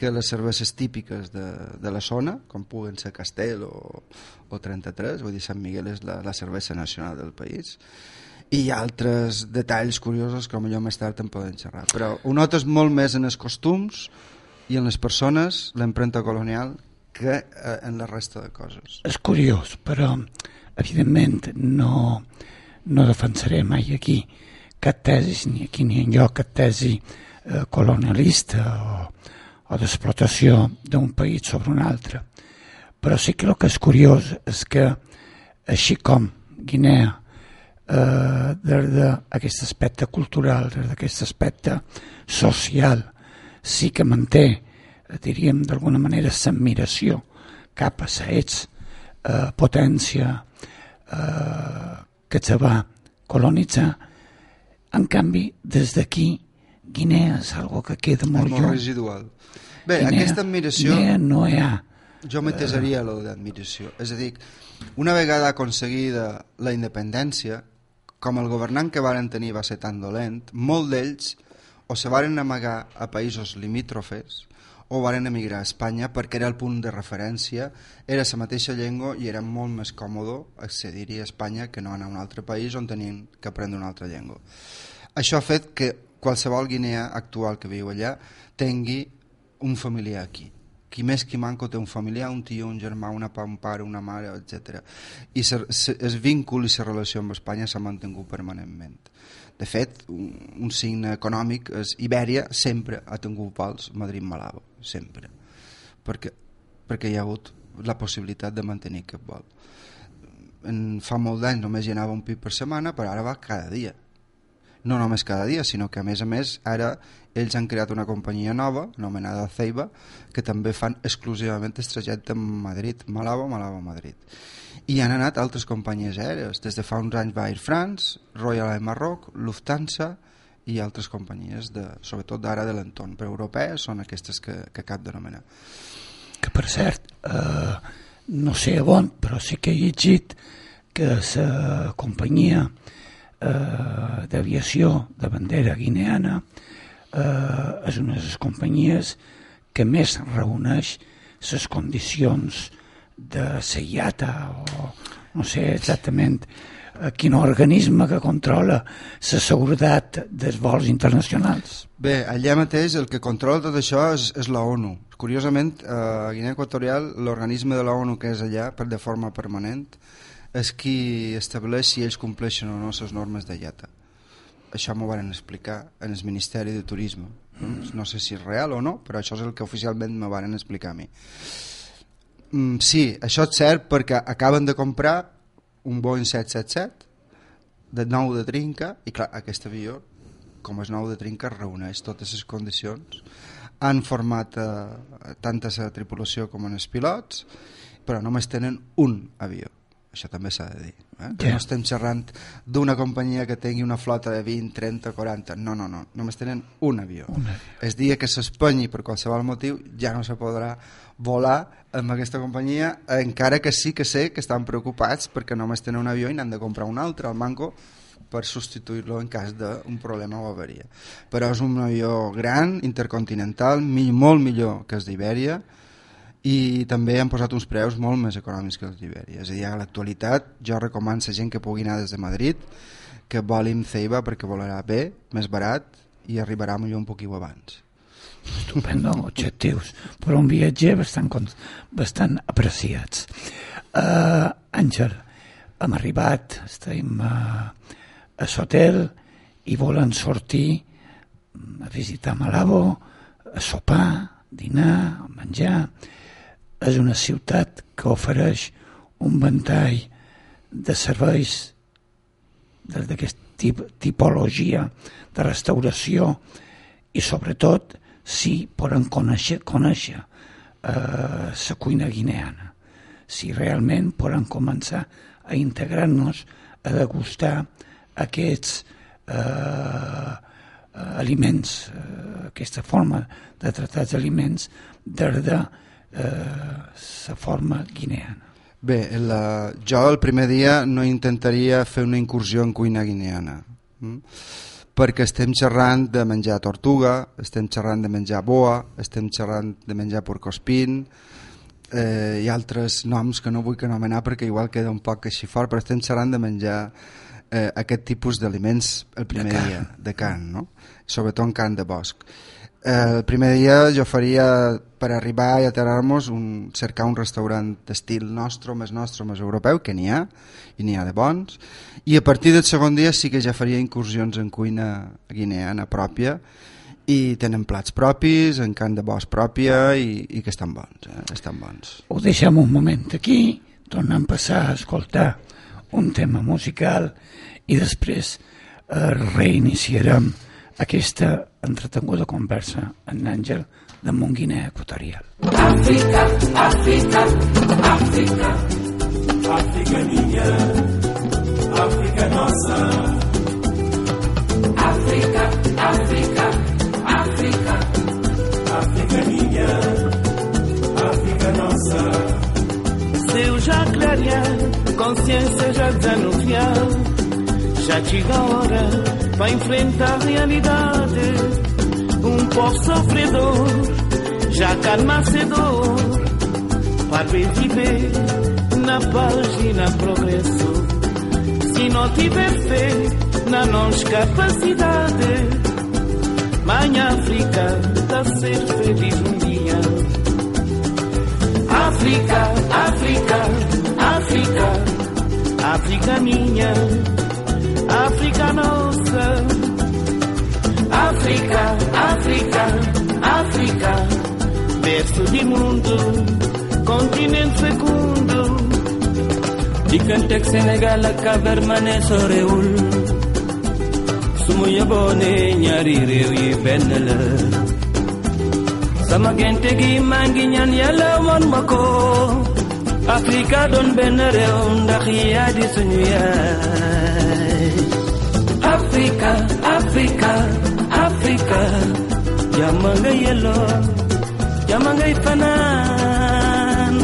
que les cerveses típiques de, de la zona, com puguen ser Castell o, o 33, vull dir, Sant Miguel és la, la cervesa nacional del país. I hi ha altres detalls curiosos que potser més tard en poden xerrar. Però ho notes molt més en els costums i en les persones, l'empremta colonial que eh, en la resta de coses. És curiós, però evidentment no, no defensaré mai aquí cap tesi, ni aquí ni enlloc, cap tesi eh, colonialista o, o d'explotació d'un país sobre un altre. Però sí que el que és curiós és que, així com Guinea, eh, des d'aquest aspecte cultural, des d'aquest aspecte social, sí que manté, eh, diríem d'alguna manera, l'admiració cap a la eh, potència eh, que se va colonitzar. En canvi, des d'aquí, Guinea és algo que queda molt, molt lluny. residual. Bé, Guinea, aquesta admiració... Guinea no hi ha... Jo m'entesaria uh... lo d'admiració. És a dir, una vegada aconseguida la independència, com el governant que varen tenir va ser tan dolent, molt d'ells o se varen amagar a països limítrofes o van emigrar a Espanya perquè era el punt de referència, era la mateixa llengua i era molt més còmode accedir a Espanya que no anar a un altre país on tenien que aprendre una altra llengua. Això ha fet que qualsevol guinea actual que viu allà tingui un familiar aquí. Qui més qui manco té un familiar, un tio, un germà, una pa, un pare, una mare, etc. I el vínculo i la relació amb Espanya s'ha mantingut permanentment. De fet, un, un signe econòmic és Ibèria sempre ha tingut vols Madrid-Malabo, sempre. Perquè, perquè hi ha hagut la possibilitat de mantenir aquest vol. En, fa molt d'anys només hi anava un pit per setmana, però ara va cada dia. No només cada dia, sinó que a més a més ara ells han creat una companyia nova, anomenada Ceiba, que també fan exclusivament el trajecte a Madrid, Malabo, Malabo, Madrid. I han anat altres companyies aèries. Des de fa uns anys va Air France, Royal Air Maroc, Lufthansa i altres companyies, de, sobretot d'ara de l'entorn, però europees són aquestes que, que cap d'anomenar. Que per cert, eh, no sé on, però sí que he llegit que la companyia eh, d'aviació de bandera guineana eh, és una de les companyies que més reuneix les condicions de seiata o no sé exactament quin organisme que controla la seguretat dels vols internacionals. Bé, allà mateix el que controla tot això és, és la ONU. Curiosament, a Guinea Equatorial, l'organisme de la ONU que és allà per de forma permanent és qui estableix si ells compleixen o no les normes de IATA això m'ho van explicar en el Ministeri de Turisme mm. no sé si és real o no però això és el que oficialment me van explicar a mi mm, sí, això és cert perquè acaben de comprar un Boeing 777 de nou de trinca i clar, aquest avió com és nou de trinca reuneix totes les condicions han format eh, tant a la tripulació com en els pilots però només tenen un avió això també s'ha de dir eh? que yeah. no estem xerrant d'una companyia que tingui una flota de 20, 30, 40 no, no, no, només tenen un avió, un avió. el dia que s'espanyi per qualsevol motiu ja no se podrà volar amb aquesta companyia encara que sí que sé que estan preocupats perquè només tenen un avió i n'han de comprar un altre al manco per substituir-lo en cas d'un problema o avaria però és un avió gran, intercontinental molt millor que el d'Ibèria i també han posat uns preus molt més econòmics que els d'Ibèria. És a dir, a l'actualitat jo recomano a gent que pugui anar des de Madrid que voli amb Ceiba perquè volarà bé, més barat i arribarà millor un poquiu abans. Estupendo, objectius per un viatger bastant, bastant apreciats. Uh, Àngel, hem arribat, estem uh, a l'hotel i volen sortir a visitar Malabo, a sopar, dinar, a menjar és una ciutat que ofereix un ventall de serveis d'aquesta tip, tipologia de restauració i sobretot si poden conèixer, conèixer eh, la cuina guineana. Si realment poden començar a integrar-nos a degustar aquests eh, aliments, eh, aquesta forma de tractar els aliments des de eh, forma guineana. Bé, la, jo el primer dia no intentaria fer una incursió en cuina guineana, hm? perquè estem xerrant de menjar tortuga, estem xerrant de menjar boa, estem xerrant de menjar porcospin, eh, i altres noms que no vull que anomenar perquè igual queda un poc així fort, però estem xerrant de menjar eh, aquest tipus d'aliments el primer de dia, de carn, no? sobretot en carn de bosc. Eh, el primer dia jo faria per arribar i aterrar-nos un, cercar un restaurant d'estil nostre, més nostre, més europeu, que n'hi ha, i n'hi ha de bons, i a partir del segon dia sí que ja faria incursions en cuina guineana pròpia, i tenen plats propis, en cant de bosc pròpia, i, i que estan bons, eh? estan bons. Ho deixem un moment aquí, tornem a passar a escoltar un tema musical, i després eh, reiniciarem aquesta entretenguda conversa amb Àngel de Montguinea Equatorial. Àfrica, Àfrica, Àfrica, Àfrica niña, Àfrica nossa. Àfrica, Àfrica, Àfrica, Àfrica niña, Àfrica nossa. Seu já clarear, consciência já desanuviar, já chega a hora para enfrentar a realidade. Um povo sofredor, já calma para viver na paz e na progresso. Se não tiver fé na nossa capacidade, Mãe África tá ser feliz um dia. África, África, África, África minha. África nossa. África, África, África, berço de mundo, continente digganteeg Sénégal ak Cap-Vert ma ne sorewul su mu yeboo ne ñaari réew yi benn la sama gente gi maa ngi ñaan yàlla woon ma ko Afrika doon benn réew ndax yaa di suñu yaay Africa, Africa, Africa. Yamanga yelo, yamanga ifanan.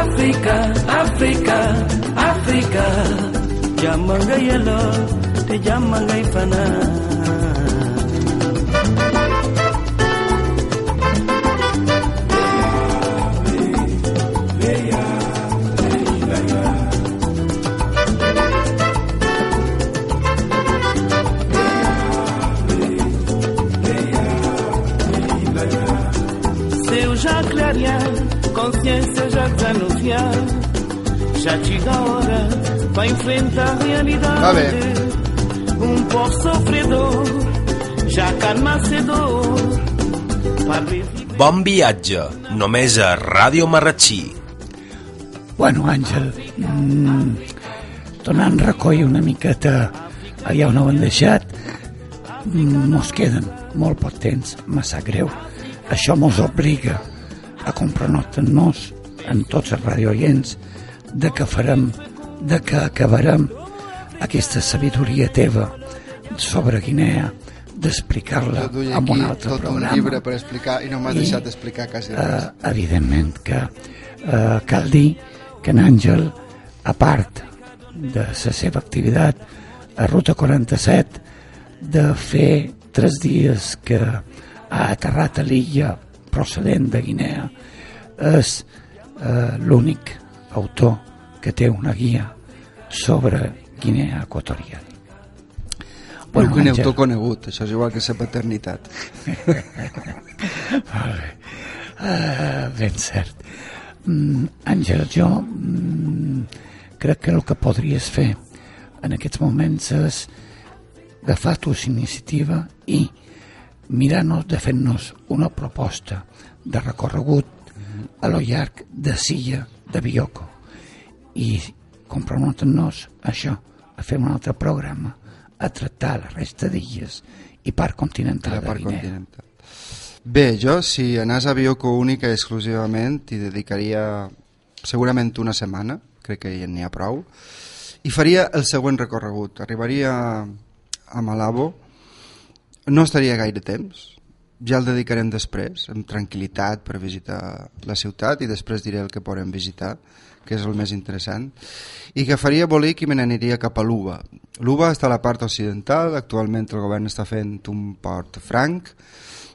Africa, Africa, Africa. Yamanga yelo, te yamanga ifanan. Chega a hora para enfrentar a realidade. Va. Um povo sofredor, já canmacedor. Para viver. Bon viatge, només a Ràdio Marratxí. Bueno, Àngel, mm, tornant recoll una miqueta allà on ho han deixat, mm, mos queden molt poc temps, massa greu. Això mos obliga a comprometre-nos en tots els radioients de que farem, de que acabarem aquesta sabidoria teva sobre Guinea, d'explicar-la aquí un altre tot programa. un llibre per explicar i no m'has deixat d'explicar quasi res. eh, evidentment que eh, cal dir que en Àngel, a part de la seva activitat a Ruta 47, de fer tres dies que ha aterrat a l'illa procedent de Guinea, és eh, l'únic autor que té una guia sobre Guinea Equatorial. Bueno, un Àngel, autor conegut, això és igual que la paternitat. [laughs] Ah, ben cert. Mm, Àngel, jo mm, crec que el que podries fer en aquests moments és agafar tu iniciativa i mirar-nos de fer-nos una proposta de recorregut a lo llarg de Silla de Bioko i comprometre-nos a això, a fer un altre programa, a tractar la resta d'illes i part continental la de part Guinea. continental. Bé, jo, si anàs a Bioko única i exclusivament, t'hi dedicaria segurament una setmana, crec que ja n'hi ha prou, i faria el següent recorregut. Arribaria a Malabo, no estaria gaire temps, ja el dedicarem després, amb tranquil·litat per visitar la ciutat i després diré el que podem visitar, que és el més interessant, i que faria bolic i me n'aniria cap a l'Uba. L'Uba està a la part occidental, actualment el govern està fent un port franc,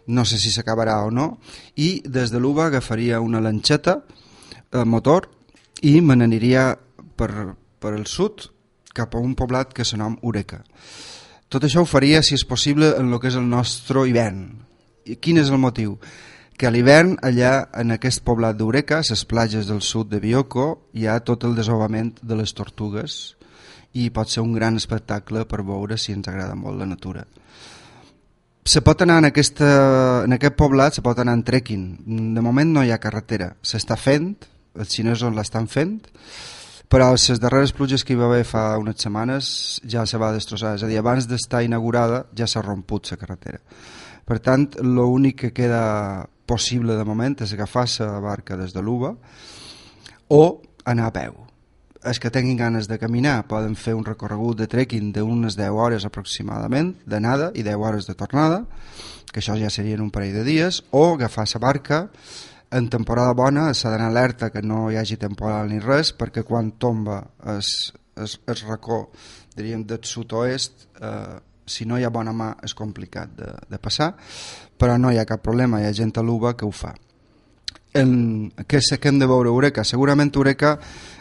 no sé si s'acabarà o no, i des de l'Uba agafaria una lanxeta eh, motor i me n'aniria per, per el sud cap a un poblat que se nom Ureca. Tot això ho faria, si és possible, en el que és el nostre hivern. I quin és el motiu? Que a l'hivern, allà, en aquest poblat d'Ureca, les platges del sud de Bioko, hi ha tot el desovament de les tortugues i pot ser un gran espectacle per veure si ens agrada molt la natura. Se pot anar en, aquesta, en aquest poblat, se pot anar en trekking. De moment no hi ha carretera. S'està fent, els xinesos l'estan fent, però les darreres pluges que hi va haver fa unes setmanes ja se va destrossar. És a dir, abans d'estar inaugurada ja s'ha romput la carretera. Per tant, l'únic que queda possible de moment és agafar la barca des de l'Uba o anar a peu. Els que tinguin ganes de caminar poden fer un recorregut de trekking d'unes 10 hores aproximadament, d'anada i 10 hores de tornada, que això ja serien un parell de dies, o agafar la barca en temporada bona s'ha d'anar alerta que no hi hagi temporal ni res perquè quan tomba es, es, es racó diríem del sud-oest eh, si no hi ha bona mà és complicat de, de passar però no hi ha cap problema, hi ha gent a l'UBA que ho fa en, què, que hem de veure Eureka? Segurament Eureka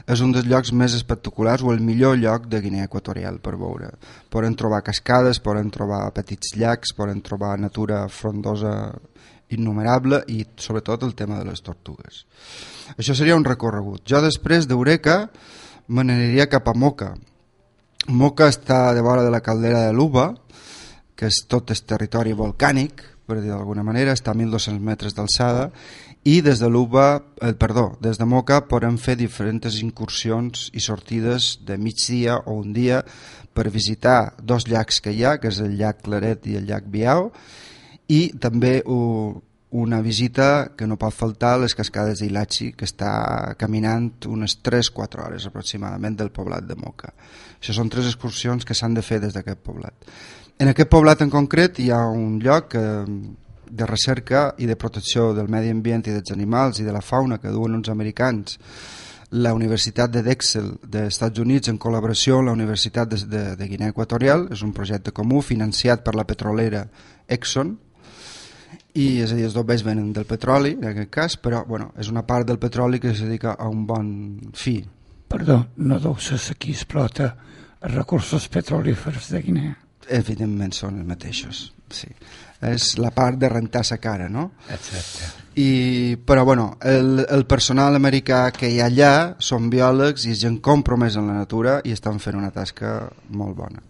és un dels llocs més espectaculars o el millor lloc de Guinea Equatorial per veure. Poden trobar cascades, poden trobar petits llacs, poden trobar natura frondosa innumerable i sobretot el tema de les tortugues. Això seria un recorregut. Jo després d'Eureka me n'aniria cap a Moca. Moca està de vora de la caldera de l'Uba, que és tot és territori volcànic, per dir d'alguna manera, està a 1.200 metres d'alçada, i des de l'UBA, eh, perdó, des de Moca podem fer diferents incursions i sortides de migdia o un dia per visitar dos llacs que hi ha, que és el llac Claret i el llac Biao, i també una visita que no pot faltar a les cascades d'Ilachi, que està caminant unes 3-4 hores aproximadament del poblat de Moca. Això són tres excursions que s'han de fer des d'aquest poblat. En aquest poblat en concret hi ha un lloc que de recerca i de protecció del medi ambient i dels animals i de la fauna que duen uns americans la Universitat de Dexel dels Estats Units en col·laboració amb la Universitat de, de, de Guinea Equatorial és un projecte comú financiat per la petrolera Exxon i és a dir, els dos venen del petroli en aquest cas, però bueno, és una part del petroli que es dedica a un bon fi Perdó, no deu ser qui explota els recursos petrolífers de Guinea evidentment són els mateixos sí és la part de rentar sa cara, no? Exacte. I, però bueno, el, el personal americà que hi ha allà són biòlegs i gent compromès en la natura i estan fent una tasca molt bona.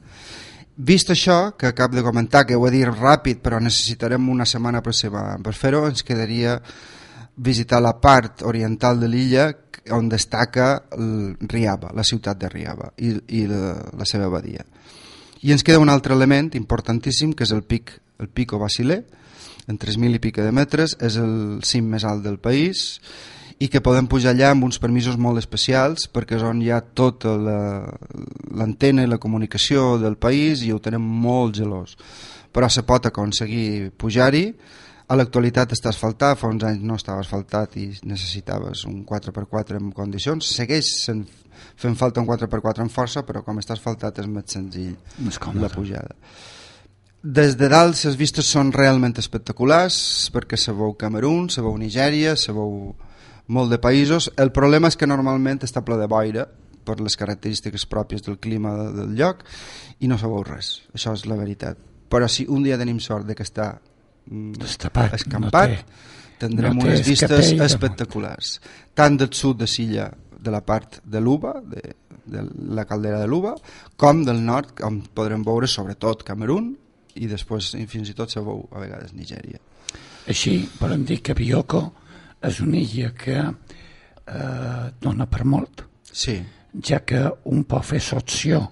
Vist això, que acabo de comentar, que ho he dit ràpid, però necessitarem una setmana aproximada per fer-ho, ens quedaria visitar la part oriental de l'illa on destaca el Riaba, la ciutat de Riaba i, i la, la seva abadia. I ens queda un altre element importantíssim que és el pic el Pico Basilé, en 3.000 i pica de metres, és el cim més alt del país i que podem pujar allà amb uns permisos molt especials perquè és on hi ha tota l'antena i la comunicació del país i ho tenem molt gelós. Però se pot aconseguir pujar-hi, a l'actualitat està asfaltat, fa uns anys no estava asfaltat i necessitaves un 4x4 en condicions, segueix sent, fent falta un 4x4 en força, però com està asfaltat és més senzill més la pujada. Des de dalt les vistes són realment espectaculars perquè se veu Camerún, se veu Nigèria, se veu molt de països. El problema és que normalment està ple de boira per les característiques pròpies del clima del lloc i no se veu res, això és la veritat. Però si un dia tenim sort de que està mm, Destapat, escampat, no té, tindrem no unes vistes espectaculars. Tant del sud de Silla, de la part de l'Uba, de, de la caldera de l'Uba, com del nord, on podrem veure sobretot Camerún, i després fins i tot se veu a vegades Nigèria. Així podem dir que Bioko és una illa que eh, dona per molt, sí. ja que un pot fer l'opció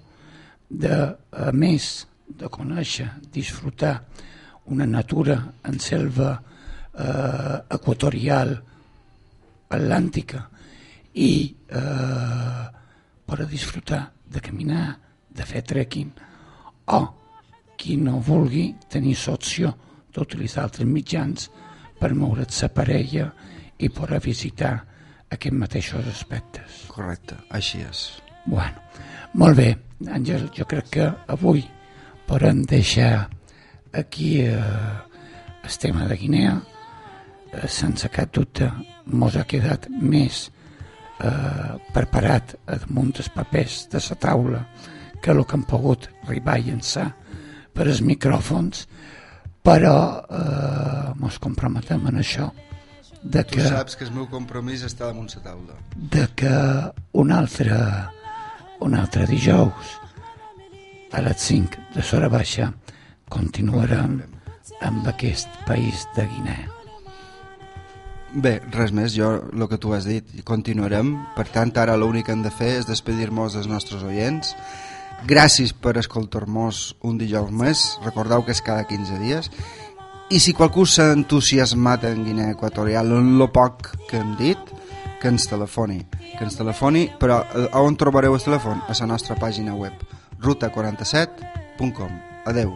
de, a més de conèixer, disfrutar una natura en selva eh, equatorial atlàntica i eh, per a disfrutar de caminar, de fer trekking o qui no vulgui tenir l'opció d'utilitzar altres mitjans per moure's la parella i poder visitar aquests mateixos aspectes. Correcte, així és. Bueno, molt bé, Àngel, jo crec que avui podem deixar aquí eh, el tema de Guinea. Eh, sense cap dubte mos ha quedat més eh, preparat damunt dels papers de la taula que el que hem pogut arribar a llançar per als micròfons, però eh, mos comprometem en això de que, tu saps que el meu compromís està damunt la taula. De que un altre, un altre dijous a les 5 de Sora Baixa continuarem amb aquest país de Guinea. Bé, res més, jo el que tu has dit, continuarem, per tant ara l'únic que hem de fer és despedir-nos dels nostres oients Gràcies per escoltar-nos un dijous més. Recordeu que és cada 15 dies. I si qualcú s'ha entusiasmat en Guinea Equatorial en lo poc que hem dit, que ens telefoni. Que ens telefoni, però eh, on trobareu el telèfon? A la nostra pàgina web ruta47.com. Adeu.